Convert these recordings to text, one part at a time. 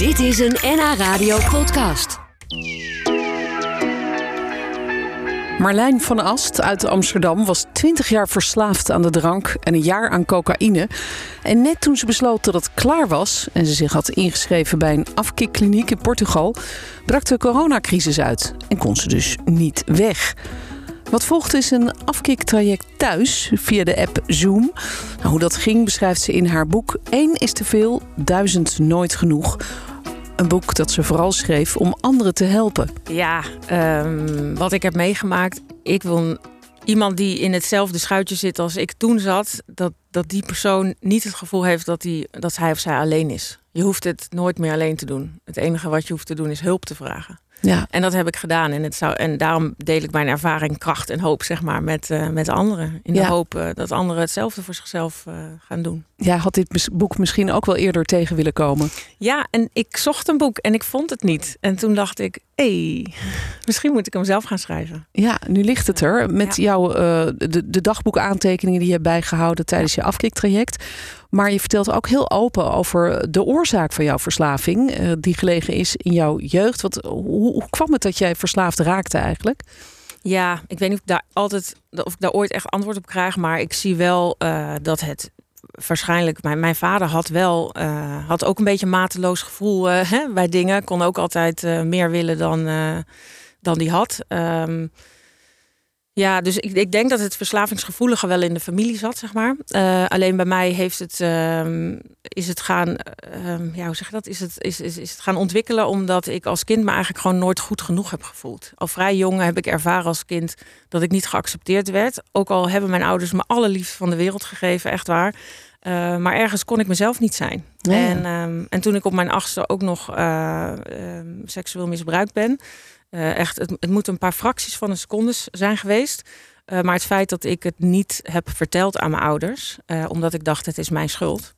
Dit is een NH Radio podcast. Marlijn van Ast uit Amsterdam was 20 jaar verslaafd aan de drank en een jaar aan cocaïne. En net toen ze besloot dat het klaar was en ze zich had ingeschreven bij een afkikkliniek in Portugal, brak de coronacrisis uit en kon ze dus niet weg. Wat volgt is een afkiktraject thuis via de app Zoom. Nou, hoe dat ging beschrijft ze in haar boek Eén is te veel, duizend nooit genoeg. Een boek dat ze vooral schreef om anderen te helpen. Ja, um, wat ik heb meegemaakt. Ik wil iemand die in hetzelfde schuitje zit als ik toen zat. Dat, dat die persoon niet het gevoel heeft dat, die, dat hij of zij alleen is. Je hoeft het nooit meer alleen te doen. Het enige wat je hoeft te doen is hulp te vragen. Ja. En dat heb ik gedaan. En, het zou, en daarom deel ik mijn ervaring, kracht en hoop zeg maar, met, uh, met anderen. In de hoop uh, dat anderen hetzelfde voor zichzelf uh, gaan doen. Jij had dit boek misschien ook wel eerder tegen willen komen. Ja, en ik zocht een boek en ik vond het niet. En toen dacht ik, hé, hey, misschien moet ik hem zelf gaan schrijven. Ja, nu ligt het er. Met ja. jouw de, de dagboekaantekeningen die je hebt bijgehouden tijdens je afkiktraject. Maar je vertelt ook heel open over de oorzaak van jouw verslaving, uh, die gelegen is in jouw jeugd. Wat, hoe, kwam het dat jij verslaafd raakte eigenlijk? Ja, ik weet niet of ik daar altijd of ik daar ooit echt antwoord op krijg, maar ik zie wel uh, dat het waarschijnlijk mijn, mijn vader had wel uh, had ook een beetje mateloos gevoel hè, bij dingen, kon ook altijd meer willen dan dan die had. Um, ja, dus ik, ik denk dat het verslavingsgevoelige wel in de familie zat, zeg maar. Uh, alleen bij mij heeft het, uh, is het gaan, uh, ja, hoe zeg je dat? Is het, is, is, is het gaan ontwikkelen omdat ik als kind me eigenlijk gewoon nooit goed genoeg heb gevoeld. Al vrij jong heb ik ervaren als kind dat ik niet geaccepteerd werd. Ook al hebben mijn ouders me alle liefde van de wereld gegeven, echt waar. Uh, maar ergens kon ik mezelf niet zijn. Ja. En, um, en toen ik op mijn achtste ook nog uh, seksueel misbruikt ben, uh, echt, het, het moet een paar fracties van een seconde zijn geweest. Maar het feit dat ik het niet heb verteld aan mijn ouders, omdat ik dacht het is mijn schuld,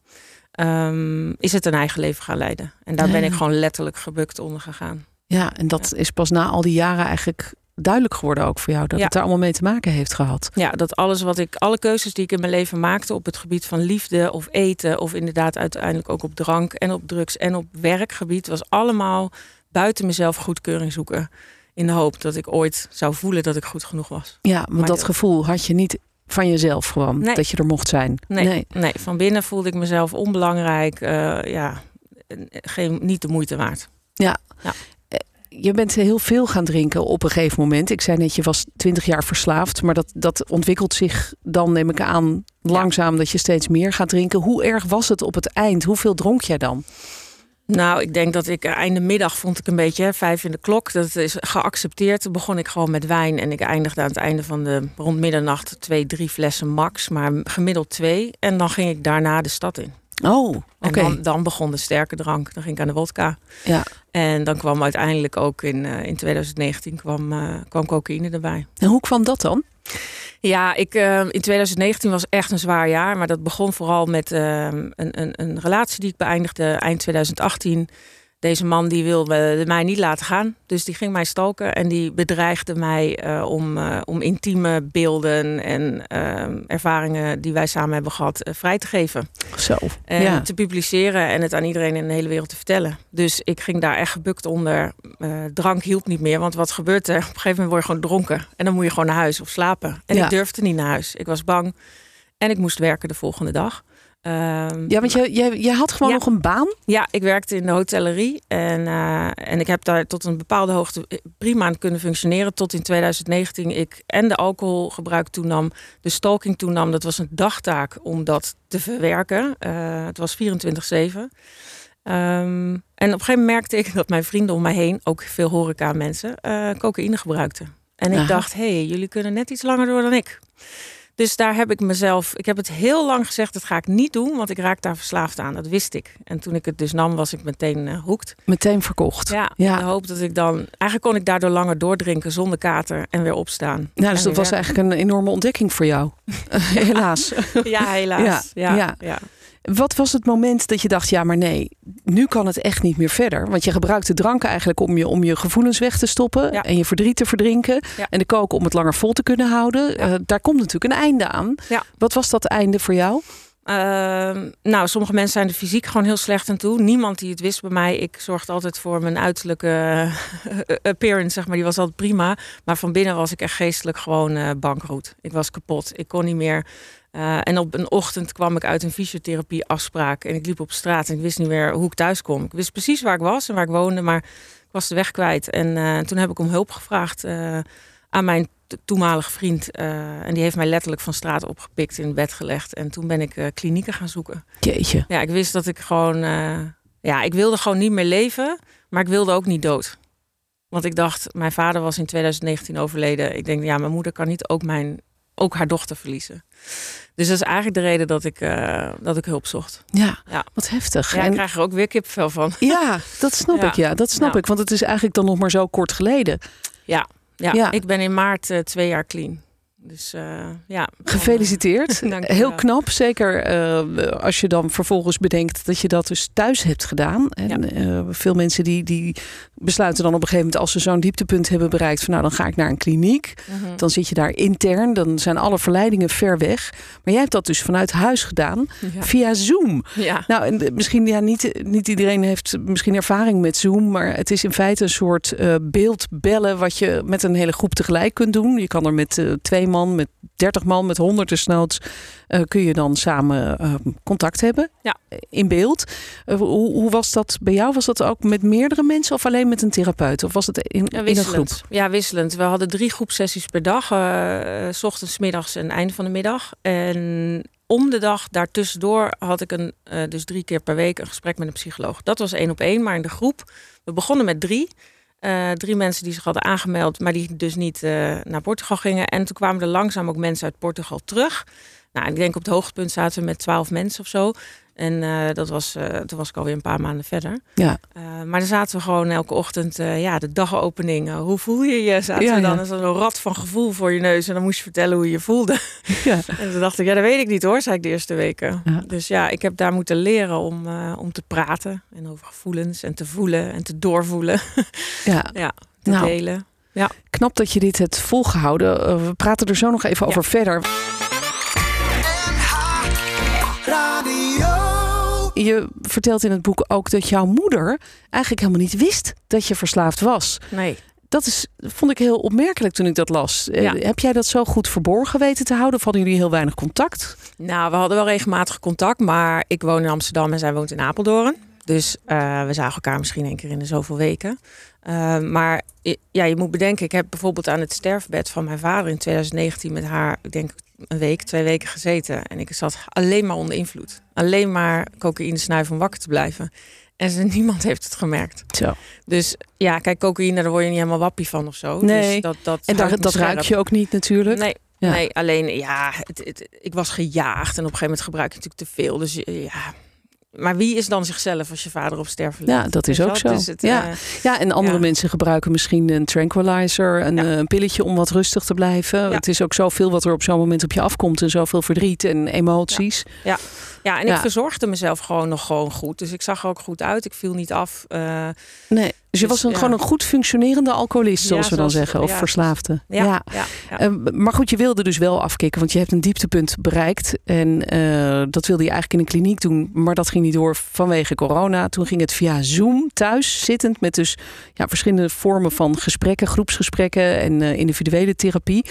um, is het een eigen leven gaan leiden. En daar ben ik gewoon letterlijk gebukt onder gegaan. Ja, en dat ja. is pas na al die jaren eigenlijk duidelijk geworden ook voor jou dat ja. het daar allemaal mee te maken heeft gehad. Ja, dat alles wat ik, alle keuzes die ik in mijn leven maakte op het gebied van liefde of eten, of inderdaad uiteindelijk ook op drank en op drugs en op werkgebied, was allemaal buiten mezelf goedkeuring zoeken. In de hoop dat ik ooit zou voelen dat ik goed genoeg was. Ja, want maar dat de... gevoel had je niet van jezelf gewoon. Nee. Dat je er mocht zijn. Nee, nee, nee. van binnen voelde ik mezelf onbelangrijk. Uh, ja, geen, niet de moeite waard. Ja. ja. Je bent heel veel gaan drinken op een gegeven moment. Ik zei net, je was twintig jaar verslaafd. Maar dat, dat ontwikkelt zich dan, neem ik aan, langzaam ja. dat je steeds meer gaat drinken. Hoe erg was het op het eind? Hoeveel dronk jij dan? Nou, ik denk dat ik einde middag vond ik een beetje hè, vijf in de klok. Dat is geaccepteerd. Toen begon ik gewoon met wijn en ik eindigde aan het einde van de rond middernacht twee, drie flessen max, maar gemiddeld twee. En dan ging ik daarna de stad in. Oh, oké. Okay. Dan, dan, begon de sterke drank. Dan ging ik aan de wodka. Ja. En dan kwam uiteindelijk ook in, uh, in 2019 kwam, uh, kwam cocaïne erbij. En hoe kwam dat dan? Ja, ik, uh, in 2019 was echt een zwaar jaar. Maar dat begon vooral met een, een, een relatie die ik beëindigde eind 2018. Deze man die wilde mij niet laten gaan. Dus die ging mij stalken en die bedreigde mij uh, om, uh, om intieme beelden en uh, ervaringen die wij samen hebben gehad vrij te geven. Zo. En ja. te publiceren en het aan iedereen in de hele wereld te vertellen. Dus ik ging daar echt gebukt onder. drank hielp niet meer, want wat gebeurt er? Op een gegeven moment word je gewoon dronken. En dan moet je gewoon naar huis of slapen. En ja. ik durfde niet naar huis. Ik was bang en ik moest werken de volgende dag. Um, ja, want je, je, je had gewoon ja. nog een baan? Ja, ik werkte in de hotellerie. En, uh, en ik heb daar tot een bepaalde hoogte prima aan kunnen functioneren. Tot in 2019 ik en de alcoholgebruik toenam, de stalking toenam. Dat was een dagtaak om dat te verwerken. Uh, het was 24-7. Um, en op een gegeven moment merkte ik dat mijn vrienden om mij heen, ook veel horeca mensen, uh, cocaïne gebruikten. En ik Aha. dacht, hé, hey, jullie kunnen net iets langer door dan ik. Dus daar heb ik mezelf, ik heb het heel lang gezegd, dat ga ik niet doen, want ik raak daar verslaafd aan. Dat wist ik. En toen ik het dus nam, was ik meteen uh, hoekt. Meteen verkocht. Ja, ja. de hoop dat ik dan, eigenlijk kon ik daardoor langer doordrinken zonder kater en weer opstaan. Nou, dus dat was eigenlijk een enorme ontdekking voor jou. helaas. Ja, helaas. Ja, ja. ja. Wat was het moment dat je dacht, ja maar nee, nu kan het echt niet meer verder? Want je gebruikt de drank eigenlijk om je, om je gevoelens weg te stoppen ja. en je verdriet te verdrinken. Ja. En de koken om het langer vol te kunnen houden. Ja. Uh, daar komt natuurlijk een einde aan. Wat was dat einde voor jou? Ehm, nou, sommige mensen zijn er fysiek gewoon heel slecht aan toe. Niemand die het wist bij mij. Ik zorgde altijd voor mijn uiterlijke eh, appearance, zeg maar. Die was altijd prima. Maar van binnen was ik echt geestelijk gewoon uh, bankroet. Ik was kapot. Ik kon niet meer. Uh, en op een ochtend kwam ik uit een fysiotherapie afspraak. En ik liep op straat en ik wist niet meer hoe ik thuis kom. Ik wist precies waar ik was en waar ik woonde, maar ik was de weg kwijt. En toen heb ik om hulp gevraagd aan mijn toenmalige vriend. En die heeft mij letterlijk van straat opgepikt in bed gelegd. En toen ben ik klinieken gaan zoeken. Jeetje. Ja, ik wist dat ik gewoon... Ja, ik wilde gewoon niet meer leven. Maar ik wilde ook niet dood. Want ik dacht, mijn vader was in 2019 overleden. Ik denk, ja, mijn moeder kan niet ook, mijn, ook haar dochter verliezen. Dus dat is eigenlijk de reden dat ik, dat ik hulp zocht. Ja, ja. wat heftig. Ja, en... ik krijg er ook weer kipvel van. Ja, dat snap ik. Ja, dat snap ik. Want het is eigenlijk dan nog maar zo kort geleden. Ja, ja, ik ben in maart uh, twee jaar clean. Dus uh, ja. Gefeliciteerd. Heel knap. Zeker uh, als je dan vervolgens bedenkt dat je dat dus thuis hebt gedaan. En ja. uh, veel mensen die, die besluiten dan op een gegeven moment, als ze zo'n dieptepunt hebben bereikt, van nou dan ga ik naar een kliniek. -hmm. Dan zit je daar intern. Dan zijn alle verleidingen ver weg. Maar jij hebt dat dus vanuit huis gedaan. Ja. Via Zoom. Ja. Nou, en misschien ja, niet, niet iedereen heeft misschien ervaring met Zoom. Maar het is in feite een soort beeldbellen wat je met een hele groep tegelijk kunt doen. Je kan er met twee man, met 30 man, met 100 desnoods, uh, kun je dan samen uh, contact hebben ja. in beeld. Uh, hoe, hoe, was dat bij jou? Was dat ook met meerdere mensen of alleen met een therapeut? Of was het in, ja, in een groep? Ja, wisselend. We hadden drie groepsessies per dag. s ochtends, middags en einde van de middag. En om de dag daartussendoor had ik een, dus drie keer per week een gesprek met een psycholoog. Dat was één op één, maar in de groep. We begonnen met drie. Uh, drie mensen die zich hadden aangemeld, maar die dus niet uh, naar Portugal gingen. En toen kwamen er langzaam ook mensen uit Portugal terug. Nou, ik denk op het hoogtepunt zaten we met twaalf mensen of zo. En uh, dat was, toen was ik alweer een paar maanden verder. Ja. maar dan zaten we gewoon elke ochtend, ja, de dagopening. hoe voel je je? Zaten ja, we dan ja. zo'n rat van gevoel voor je neus. En dan moest je vertellen hoe je je voelde. Ja. en toen dacht ik, ja, dat weet ik niet hoor, zei ik de eerste weken. Ja. Dus ja, ik heb daar moeten leren om, om te praten. En over gevoelens en te voelen en te doorvoelen. Ja, ja te nou, delen. Ja. Knap dat je dit hebt volgehouden. we praten er zo nog even over verder. Je vertelt in het boek ook dat jouw moeder eigenlijk helemaal niet wist dat je verslaafd was. Nee. Dat is, vond ik heel opmerkelijk toen ik dat las. Ja. Heb jij dat zo goed verborgen weten te houden? Of hadden jullie heel weinig contact? Nou, we hadden wel regelmatig contact. Maar ik woon in Amsterdam en zij woont in Apeldoorn. Dus uh, we zagen elkaar misschien één keer in de zoveel weken. Uh, maar ja, je moet bedenken, ik heb bijvoorbeeld aan het sterfbed van mijn vader in 2019 met haar, ik denk een week, twee weken gezeten. En ik zat alleen maar onder invloed. Alleen maar cocaïne snuiven om wakker te blijven. En ze, niemand heeft het gemerkt. Zo. Dus ja, kijk, cocaïne, daar word je niet helemaal wappie van of zo. Nee. Dus dat, dat en daar, dat ruik je ook niet natuurlijk. Nee, ja. nee alleen ja, het, het, ik was gejaagd. En op een gegeven moment gebruik je natuurlijk te veel. Dus ja, maar wie is dan zichzelf als je vader op sterven ligt? Ja, dat is ook zo. Het, ja. Uh, ja, en andere ja. mensen gebruiken misschien een tranquilizer, een, ja. een, pilletje om wat rustig te blijven. Het is ook zoveel wat er op zo'n moment op je afkomt en zoveel verdriet en emoties. Ja, ja. en ik verzorgde mezelf gewoon nog gewoon goed. Dus ik zag er ook goed uit. Ik viel niet af. Uh, nee. Dus je was een, gewoon een goed functionerende alcoholist, zoals we dan zeggen, of verslaafde. Ja, uh, maar goed, je wilde dus wel afkicken, want je hebt een dieptepunt bereikt. En uh, dat wilde je eigenlijk in een kliniek doen, maar dat ging niet door vanwege corona. Toen ging het via Zoom, thuis zittend, met dus ja, verschillende vormen van gesprekken, groepsgesprekken en uh, individuele therapie.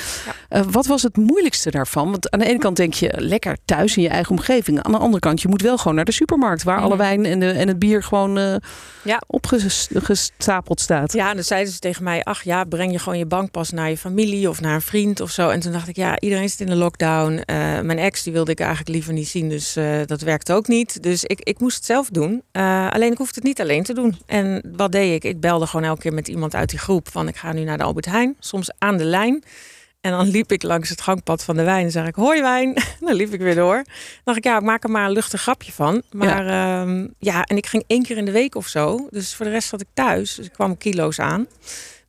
wat was het moeilijkste daarvan? Want aan de ene kant denk je lekker thuis in je eigen omgeving. Aan de andere kant, je moet wel gewoon naar de supermarkt, waar alle wijn en, de, en het bier gewoon ja. opgestapeld staat. Ja, en dan zeiden ze tegen mij: Ach ja, breng je gewoon je bankpas naar je familie of naar een vriend of zo. En toen dacht ik: Ja, iedereen zit in de lockdown. Uh, mijn ex die wilde ik eigenlijk liever niet zien, dus uh, dat werkte ook niet. Dus ik, ik moest het zelf doen. Alleen ik hoefde het niet alleen te doen. En wat deed ik? Ik belde gewoon elke keer met iemand uit die groep: van ik ga nu naar de Albert Heijn, soms aan de lijn. En dan liep ik langs het gangpad van de wijn en zeg ik, hoi wijn. dan liep ik weer door. Dan dacht ik, ja, ik maak er maar een luchtig grapje van. Maar ja. Um, ja, en ik ging één keer in de week of zo. Dus voor de rest zat ik thuis. Dus ik kwam kilo's aan.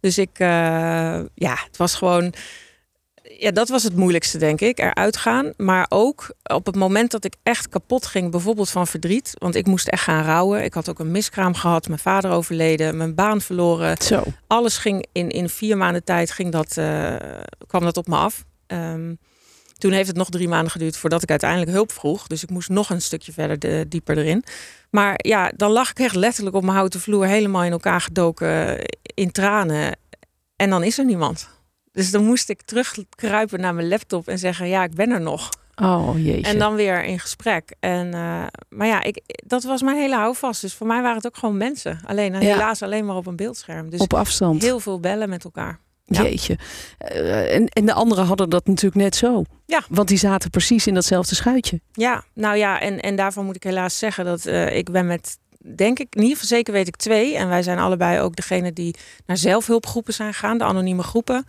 Dus ik, uh, ja, het was gewoon ja, dat was het moeilijkste, denk ik. Eruit gaan. Maar ook op het moment dat ik echt kapot ging, bijvoorbeeld van verdriet. Want ik moest echt gaan rouwen. Ik had ook een miskraam gehad. Mijn vader overleden. Mijn baan verloren. Zo. Alles ging in, in vier maanden tijd ging dat, uh, kwam dat op me af. Um, Toen heeft het nog drie maanden geduurd voordat ik uiteindelijk hulp vroeg. Dus ik moest nog een stukje verder de, dieper erin. Maar ja, dan lag ik echt letterlijk op mijn houten vloer helemaal in elkaar gedoken in tranen. En dan is er niemand. Dus dan moest ik terugkruipen naar mijn laptop en zeggen: Ja, ik ben er nog. Oh jeetje. En dan weer in gesprek. En, uh, maar ja, ik, dat was mijn hele houvast. Dus voor mij waren het ook gewoon mensen. Alleen helaas alleen maar op een beeldscherm. Dus op afstand. Heel veel bellen met elkaar. Jeetje. Uh, en, en de anderen hadden dat natuurlijk net zo. Ja. Want die zaten precies in datzelfde schuitje. Ja, nou ja, en, en daarvan moet ik helaas zeggen dat uh, ik ben met denk ik, in ieder geval zeker weet ik twee. En wij zijn allebei ook degene die naar zelfhulpgroepen zijn gegaan, de anonieme groepen.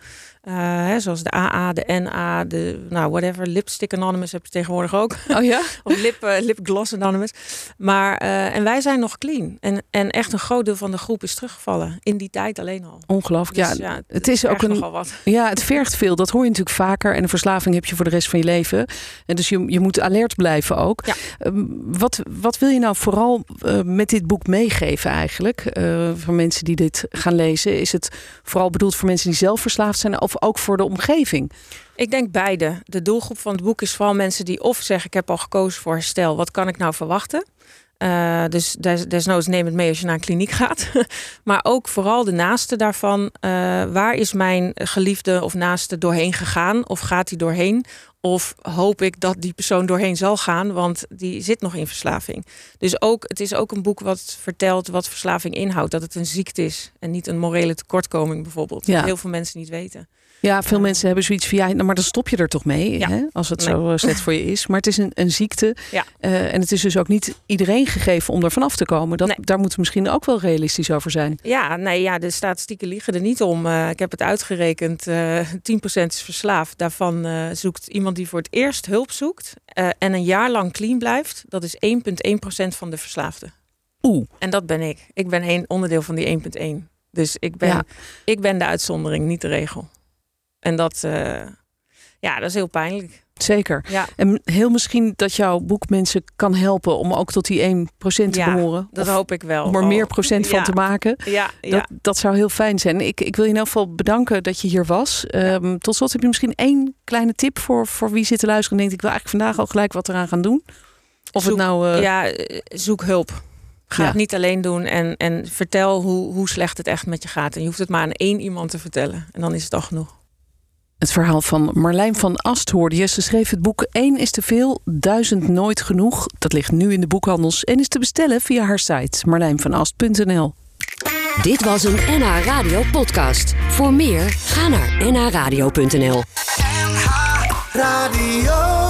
Uh, hè, zoals de AA, de NA, de nou whatever, Lipstick Anonymous heb je tegenwoordig ook. Oh ja? of lip, uh, Lipgloss Anonymous. Maar, uh, en wij zijn nog clean. En, en echt een groot deel van de groep is teruggevallen. In die tijd alleen al. Ongelooflijk. Dus, ja, het, het is ook een. Wat. Ja, het vergt veel. Dat hoor je natuurlijk vaker. En een verslaving heb je voor de rest van je leven. En dus je, je moet alert blijven ook. Ja. Uh, wat, wat wil je nou vooral met dit boek meegeven eigenlijk? voor mensen die dit gaan lezen. Is het vooral bedoeld voor mensen die zelf verslaafd zijn? Of ook voor de omgeving? Ik denk beide. De doelgroep van het boek is vooral mensen die of zeggen: Ik heb al gekozen voor herstel, wat kan ik nou verwachten? Uh, dus des, desnoods neem het mee als je naar een kliniek gaat. maar ook vooral de naaste daarvan. Uh, waar is mijn geliefde of naaste doorheen gegaan? Of gaat hij doorheen? Of hoop ik dat die persoon doorheen zal gaan, want die zit nog in verslaving. Dus ook, het is ook een boek wat vertelt wat verslaving inhoudt. Dat het een ziekte is en niet een morele tekortkoming bijvoorbeeld. Ja. Dat heel veel mensen niet weten. Ja, veel mensen hebben zoiets van ja, nou, maar dan stop je er toch mee, Ja. hè? als het Nee. zo slecht voor je is. Maar het is een, een ziekte Ja. eh, en het is dus ook niet iedereen gegeven om er vanaf te komen. Dat, Nee. Daar moeten we misschien ook wel realistisch over zijn. Ja, nee, ja, de statistieken liegen er niet om. Eh, ik heb het uitgerekend. eh 10% is verslaafd. Daarvan eh, zoekt iemand die voor het eerst hulp zoekt eh, en een jaar lang clean blijft. Dat is 1,1% van de verslaafden. Oeh, En dat ben ik. Ik ben een onderdeel van die 1,1. Dus ik ben, Ja. ik ben de uitzondering, niet de regel. En dat, eh, ja, dat is heel pijnlijk. zeker. Ja, En heel misschien dat jouw boek mensen kan helpen om ook tot die 1% te Ja, behoren. dat hoop ik wel. om er Oh, meer procent van ja. te maken. Ja. Dat, dat zou heel fijn zijn. Ik, ik wil je in elk geval bedanken dat je hier was. Ehm, tot slot heb je misschien één kleine tip voor, voor wie zit te luisteren en denkt... ik wil eigenlijk vandaag al gelijk wat eraan gaan doen. Of Zoek- het nou... eh, ja, eh, zoek hulp. Ga het niet alleen doen en, en vertel hoe, hoe slecht het echt met je gaat. En je hoeft het maar aan één iemand te vertellen. En dan is het al genoeg. Het verhaal van Marlijn van Ast hoorde je. Ze schreef het boek 1 is te veel, duizend nooit genoeg. Dat ligt nu in de boekhandels en is te bestellen via haar site marlijnvanast.nl. Dit was een NH Radio podcast. Voor meer, ga naar nhradio.nl. NH Radio.